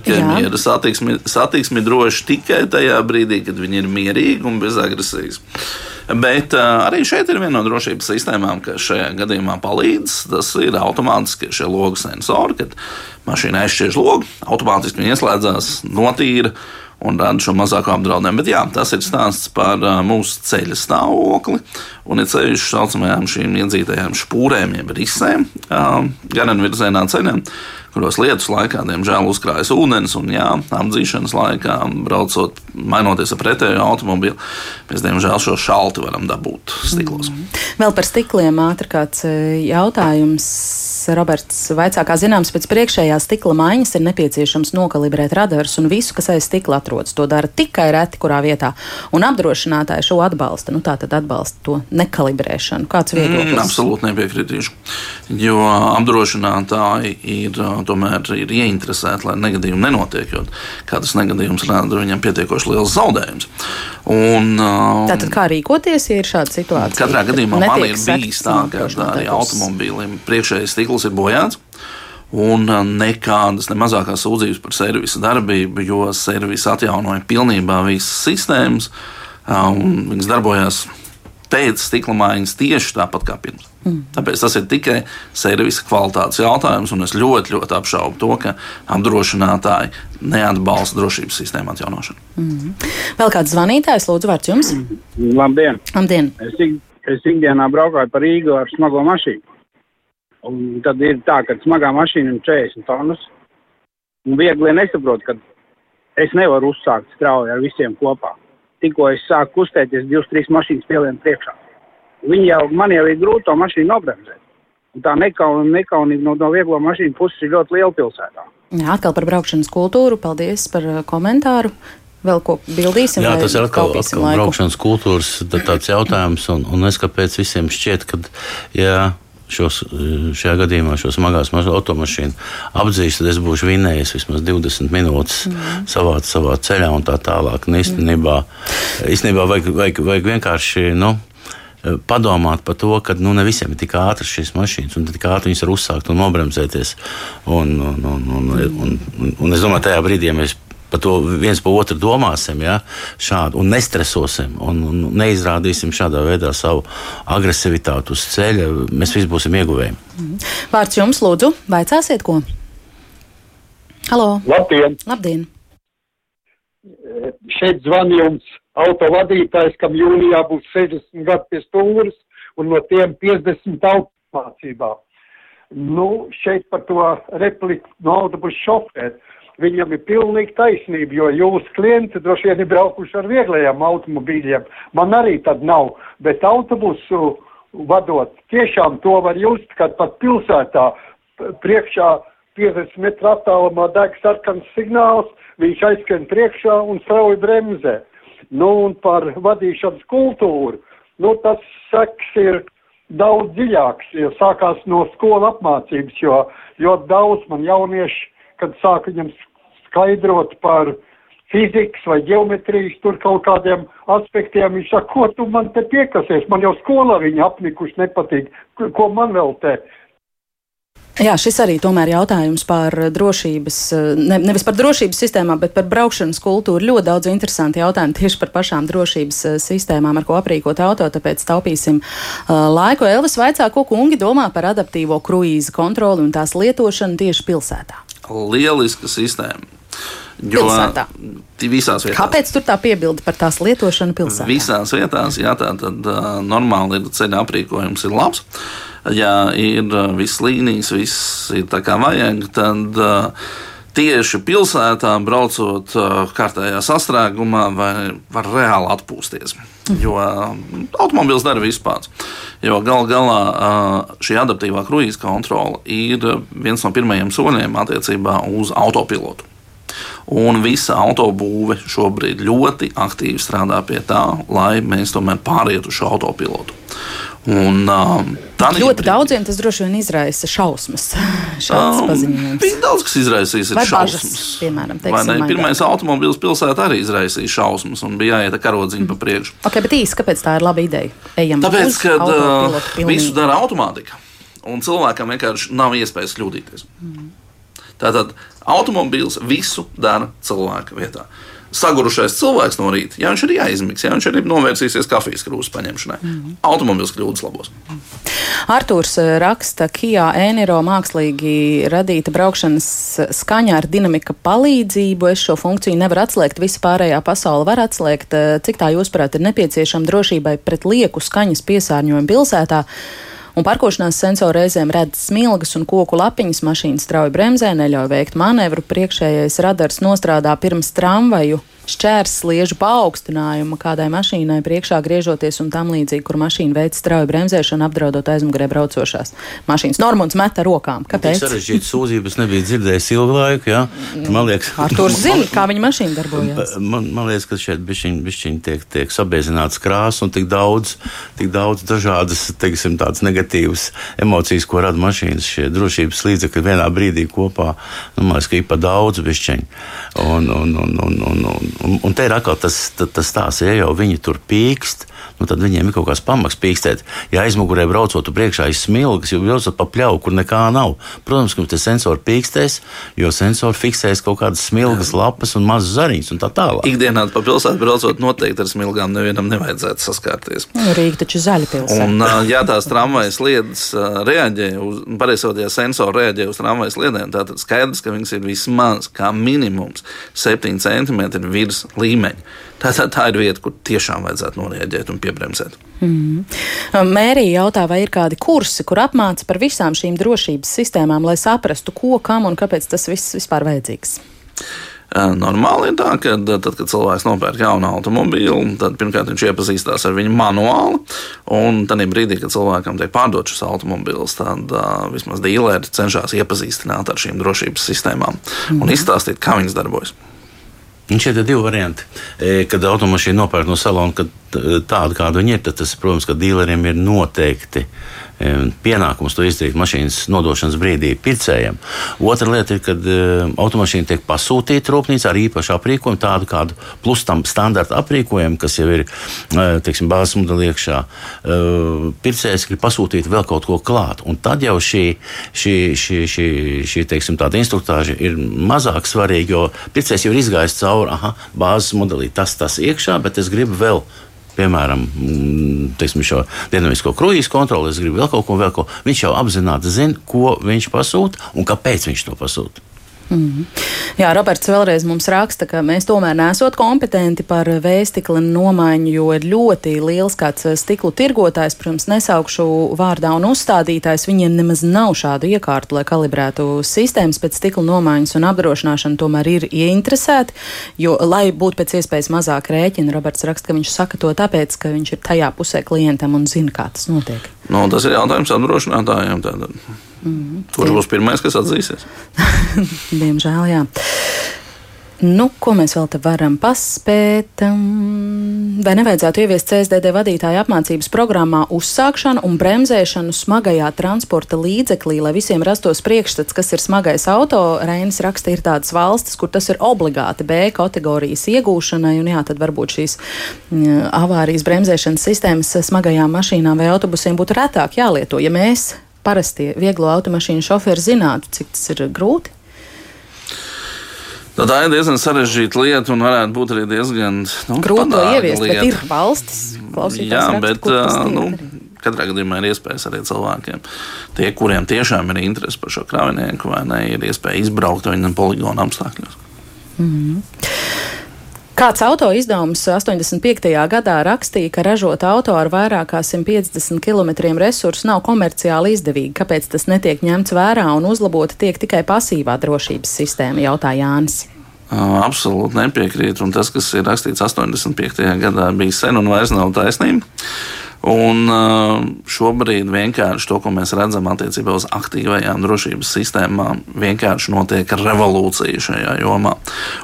Miera satiksmi, satiksmi droši tikai tajā brīdī, kad viņi ir mierīgi un bez agresijas. Bet uh, arī šeit ir viena no drošības sistēmām, kas šajā gadījumā palīdz. Tas ir automātiski šie logu sensori, kad mašīna aizšķiež logu, automātiski viņi ieslēdzās, notīra un rada šo mazāko apdraudējumu. Bet jā, tas ir stāsts par uh, mūsu ceļa stāvokli un ir ceļš tā saucamajām šīm iedzītajām špūrēm, jeb risēm, uh, gan virzienā ceļiem kuros lietus laikā, diemžēl, uzkrājas ūdens, un jā, apdzīšanas laikā, braucot, mainoties ar pretējo automobili, mēs, diemžēl, šo šalti varam dabūt stiklos. Mm. Vēl par stikliem ātri kāds e, jautājums. Roberts vaicā, kā zināms, pēc priekšējā stikla maiņas ir nepieciešams nokalibrēt radarus un visu, kas aiz stikla atrodas. To dara tikai reti, kurā vietā. Un apdrošinātāji šo atbalsta. Nu, tā tad atbalsta to nekalibrēšanu. Kāds viedoklis? Mm, absolūti nepiekritīšu. Jo apdrošinātāji ir, ā, tomēr ir ieinteresēti, lai negadījumi nenotiek, jo katrs negadījums rada viņam pietiekoši liels zaudējums. Un, ā, Tātad kā rīkoties, ja ir šāda situācija? Katrā ka gadījumā man ir bijis tā, ka arī automobīlim priekšējais stikls ir bojāts. Un uh, nekādas ne mazākās sūdzības par servisa darbību, jo servisa atjaunoja pilnībā visas sistēmas, uh, un viņas darbojās pēc stikla maiņas tieši tāpat kā pirms. Mm. Tāpēc tas ir tikai servisa kvalitātes jautājums, un es ļoti, ļoti apšaubu to, ka apdrošinātāji neatbalsta drošības sistēmu atjaunošanu. Vēl kāds zvanītājs, lūdzu, vārds jums? Labdien! Labdien! Es, ik, es ikdienā braukāju pa Rīgu ar smago mašīnu. Un tad ir tā, ka smagā mašīna ir 40 tonnas. Un viegli nesaprot, ka es nevaru uzsākt strauji ar visiem kopā. Tikko es sāku kustēties, divas, trīs mašīnas pielien priekšā. Viņi jau man jau ir grūti to mašīnu nobremzēt. Un tā nekaun, nekaunība no, no vieglo mašīnu puses ir ļoti liela pilsētā. Jā, atkal par braukšanas kultūru. Paldies par uh, komentāru. Vēl ko bildīsim? Jā, tas ir atkal, atkal laiku? braukšanas kultūras tā- tāds jautājums, un, un es kāpēc visiem šķiet, ka, ja šos, šajā gadījumā šo smagās automašīnu apdzīs, tad es būšu vinējis vismaz 20 minūtes mm. savā, savā ceļā un tā tālāk. Un īstenībā, īstenībā vajag, vajag, vajag vienkārši. Nu, Padomāt par to, ka nu, ne visiem ir tik ātras šīs mašīnas, un tik ātri viņas var uzsākt un nobremzēties. Un, un, un, un, un, un, un es domāju, tajā brīdī, ja mēs par to viens par otru domāsim, ja, šādu, un nestresosim, un, un neizrādīsim šādā veidā savu agresivitāti uz ceļa, mēs visi būsim ieguvēji. Vārds jums, lūdzu, vaicāsiet ko? Halo! Labdien! Labdien! šeit zvanījums autovadītājs, kam jūlijā būs 60 gadu pie stūras, un no tiem 50 automācībā. Nu, šeit par to repliku no autobusu šofēru. Viņam ir pilnīgi taisnība, jo jūsu klienti droši vien ir braukuši ar vieglajiem automobīļiem. Man arī tad nav, bet autobusu vadot, tiešām to var just, kad pat pilsētā priekšā 50 metru attālumā deg sarkans signāls, viņš aizskrien priekšā un strauji bremzē. Nu, un par vadīšanas kultūru, nu, tas seks ir daudz dziļāks, jo sākās no skola apmācības, jo ļoti daudz man jaunieši, kad sāk viņam skaidrot par fizikas vai geometrijas tur kaut kādiem aspektiem, viņš saka, ko tu man te piekasies, man jau skolā viņi apnikuši nepatīk, ko man vēl te Jā, šis arī tomēr jautājums par drošības, ne, nevis par drošības sistēmām, bet par braukšanas kultūru. Ļoti daudz interesanti jautājumi tieši par pašām drošības eh, sistēmām, ar ko aprīkot auto, tāpēc taupīsim uh, laiku. Elvis vaicā, ko kungi domā par adaptīvo kruīza kontroli un tās lietošanu tieši pilsētā. Lieliska sistēma. Jo pilsētā. visās vietās. Kāpēc tur tā piebilde par tās lietošanu pilsētā? Visās vietās, jā, tā tad uh, normāli ir ceļa aprīkojums ir labs. Ja ir viss līnijas, viss ir tā kā vajag, tad tieši pilsētā braucot kārtējā sastrēgumā var reāli atpūsties. Jo uh, automobīls dara visu pats. Jo gal galā šī adaptīvā kruīza kontrole ir viens no pirmajiem soļiem attiecībā uz autopilotu. Un visa autobūve šobrīd ļoti aktīvi strādā pie tā, lai mēs tomēr pārietu uz autopilotu. Un, um, ļoti brīdī, daudziem tas droši vien izraisa šausmas. Um. Bija daudz, kas izraisīs šausmas. Piemēram, teiksim, pirmais automobīls pilsētā arī izraisīja šausmas un bija jāiet karodziņa mm. pa priekšu. Okay, bet īsti, kāpēc tā ir laba ideja? Ejam Tāpēc, ka uh, visu dara automātika. Un cilvēkam vienkārši nav iespējas kļūdīties. Mm. Tātad automobīls visu dara cilvēka vietā. Sagurušais cilvēks no rīta, ja viņš ir jāizmiks, ja viņš arī novērsīsies kafijas krūzes paņemšanai, mm -hmm. automobīls kļūdas labos. Artūrs eh, raksta, ka Kijā Eniro mākslīgi radīta braukšanas skaņa ar dinamika palīdzību. Es šo funkciju nevaru atslēgt, visa pārējā pasaule var atslēgt. Eh, cik tā jūsuprāt ir nepieciešama drošībai pret lieku skaņas piesārņojumu pilsētā? Un parkošanās sensori reizēm redz smilgas un koku lapiņas, mašīna strauji bremzē, neļauj veikt manevru, priekšējais radars nostrādā pirms tramvaju šķērs sliežu paaugstinājuma kādai mašīnai priekšā griežoties un tam līdzīgi, kur mašīna veic strauju bremzēšanu, apdraudot aizmugurē braucošās mašīnas. Normons met ar rokām. Kāpēc? Tas sarežģīts sūdzības nebija dzirdējis ilgu laiku. Ja? Man liekas, Artūrs zina, kā viņa mašīna darbojas. Man, man liekas, ka šeit bišķiņ, bišķiņ tiek, tiek sabiezināts krāsa un tik daudz, tik daudz dažādas, teiksim, tādas negatīvas emocijas, ko rada mašīnas šie drošības līdzekļi vienā brīdī kopā. Nu, man liekas, ka ir pa daudz bišķiņ. Un, un, un, un, un, un, Un, un te ir atkal tas, tas, tas stāsts, ja jau viņi tur pīkst, nu, tad viņiem ir kaut kāds pamats pīkstēt. Ja aizmugurē braucot, tu priekšā ir smilgas, jau braucot pa pļauju, kur nekā nav. Protams, ka tas sensors pīkstēs, jo sensors fiksēs kaut kādas smilgas, lapas un mazas zariņas un tā tālāk. Ikdienā pa pilsētu braucot, noteikti ar smilgām nevienam nevajadzētu saskārties. Nu, Rīga taču zaļa pilsēta. Un, ja tās tramvajas sliedas reaģē uz, pareizot, ja sensori reaģē uz tramvajas sliedēm, tad skaidrs, ka viņas ir vismaz kā minimums 7 cm virs līmeņa. Tā, tā, tā ir vieta, kur tiešām vajadzētu norēģēt un piebremzēt. Mm. Mērija jautā, vai ir kādi kursi, kur apmāca par visām šīm drošības sistēmām, lai saprastu, ko, kam un kāpēc tas viss vispār vajadzīgs. Normāli ir tā, ka tad, kad cilvēks nopērk jaunu automobīlu, tad pirmkārt viņš iepazīstās ar viņu manuāli. Un tad brīdī, kad cilvēkam tiek pārdots šis automobilis, tad uh, vismaz dīleri cenšas iepazīstināt ar šīm drošības sistēmām un izstāstīt, kā viņas darbojas. Un šie divi varianti. E, kad automašīna nopērk no salona, kad tāda, kāda viņa ir, tad tas, protams, ka dīleriem ir noteikti pienākums to izdarīt mašīnas nodošanas brīdī pircējiem. Otra lieta ir, kad automašīna tiek pasūtīta rūpnīcā ar īpašu aprīkojumu, tādu kādu plus tam standarta aprīkojumu, kas jau ir teiksim, bāzes modelī iekšā. Pircējs grib pasūtīt vēl kaut ko klāt, un tad jau šī, šī, šī, šī, šī teiksim, instruktāža ir mazāk svarīga, jo pircējs jau ir izgājis cauri aha, bāzes modelī, tas tas iekšā, bet es gribu vēl piemēram, mm, teiksim, šo dinamisko kruīzu kontroli, es gribu vēl kaut ko, vēl ko. Viņš jau apzināti zina, ko viņš pasūta un kāpēc viņš to pasūta. Mm. Jā, Roberts vēlreiz mums raksta, ka mēs tomēr nesot kompetenti par vēstikla nomaiņu, jo ir ļoti liels kāds eh, stiklu tirgotājs, protams, nesaukšu vārdā un uzstādītājs. Viņiem nemaz nav šādu iekārtu, lai kalibrētu sistēmas pēc stikla nomaiņas un apdrošināšana tomēr ir ieinteresēti, jo, lai būtu pēc iespējas mazāk rēķina, Roberts raksta, ka viņš saka to tāpēc, ka viņš ir tajā pusē klientam un zina, kā tas notiek. Nu, tas ir jautājums apdrošinātājiem. Tātad. Mm, Kurš būs pirmais, kas atzīsies? Diemžēl, jā. Nu, ko mēs vēl te varam paspēt? Vai nevajadzētu ieviest CSDD vadītāju apmācības programmā uzsākšanu un bremzēšanu smagajā transporta līdzeklī, lai visiem rastos priekšstats, kas ir smagais auto? Reinis raksta, ir tādas valstis, kur tas ir obligāti B kategorijas iegūšanai, un jā, tad varbūt šīs avārijas bremzēšanas sistēmas smagajām mašīnām vai autobusiem būtu retāk jālieto. Ja mēs parastie vieglo automašīnu šoferi zinātu, cik tas ir grūti? Nu, tā ir diezgan sarežģīta lieta un varētu būt arī diezgan nu, grūti to ieviest. Lieta. Bet ir valstis, Jā, bet raksta, uh, nu, katrā gadījumā ir iespējas arī cilvēkiem, tie, kuriem tiešām ir interese par šo kravinieku, vai ne, ir iespēja izbraukt viņam poligonu apstākļos. Mm -hmm. Kāds auto izdevums 85. gadā rakstīja, ka ražot auto ar vairāk kā 150 km resursu nav komerciāli izdevīgi. Kāpēc tas netiek ņemts vērā un uzlabota tiek tikai pasīvā drošības sistēma, jautā Jānis. Absolūti nepiekrītu. Un tas, kas ir rakstīts 85. gadā, bija sen un vairs nav taisnība. Un uh, šobrīd vienkārši to, ko mēs redzam attiecībā uz aktīvajām drošības sistēmām, vienkārši notiek revolūcija šajā jomā.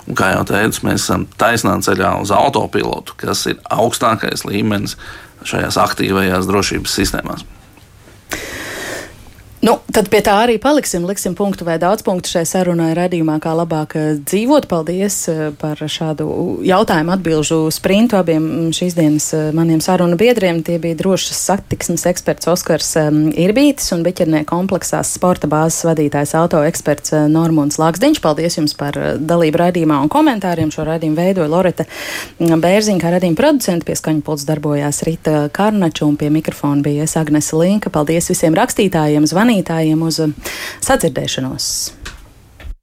Un, kā jau teicu, mēs esam taisnā ceļā uz autopilotu, kas ir augstākais līmenis šajās aktīvajās drošības sistēmās. Nu, tad pie tā arī paliksim. Liksim punktu vai daudz punktu šai sarunai radījumā, kā labāk eh, dzīvot. Paldies eh, par šādu jautājumu atbilžu sprintu abiem mm, šīs dienas eh, maniem sarunu biedriem. Tie bija drošas satiksmes eksperts Oskars Irbītis un Biķernē kompleksās sporta bāzes vadītājs auto eksperts Normons Lāksdiņš. Paldies jums par dalību radījumā un komentāriem. Šo radījumu veidoja Loreta Bērziņa, kā radījuma producenta. Pie skaņu pults darbojās Rita Karnača un pie mikrofona bija es Agnese Linka. Paldies visiem rakstītājiem, zvanītājiem! Klausītājiem uz sadzirdēšanos.